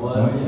ولا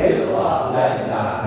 illallah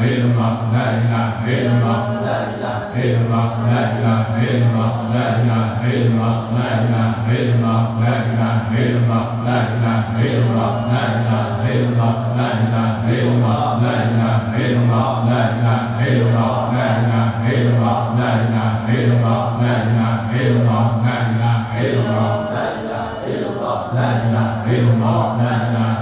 illallah la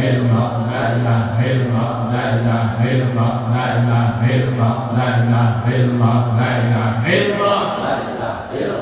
illallah la ilaha illallah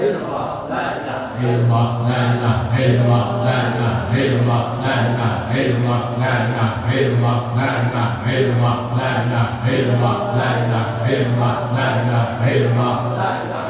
Hail Hail Hail Hail Hail Hail Hail Hail Hail Hail Hail Hail Hail Hail Hail Hail Hail Hey,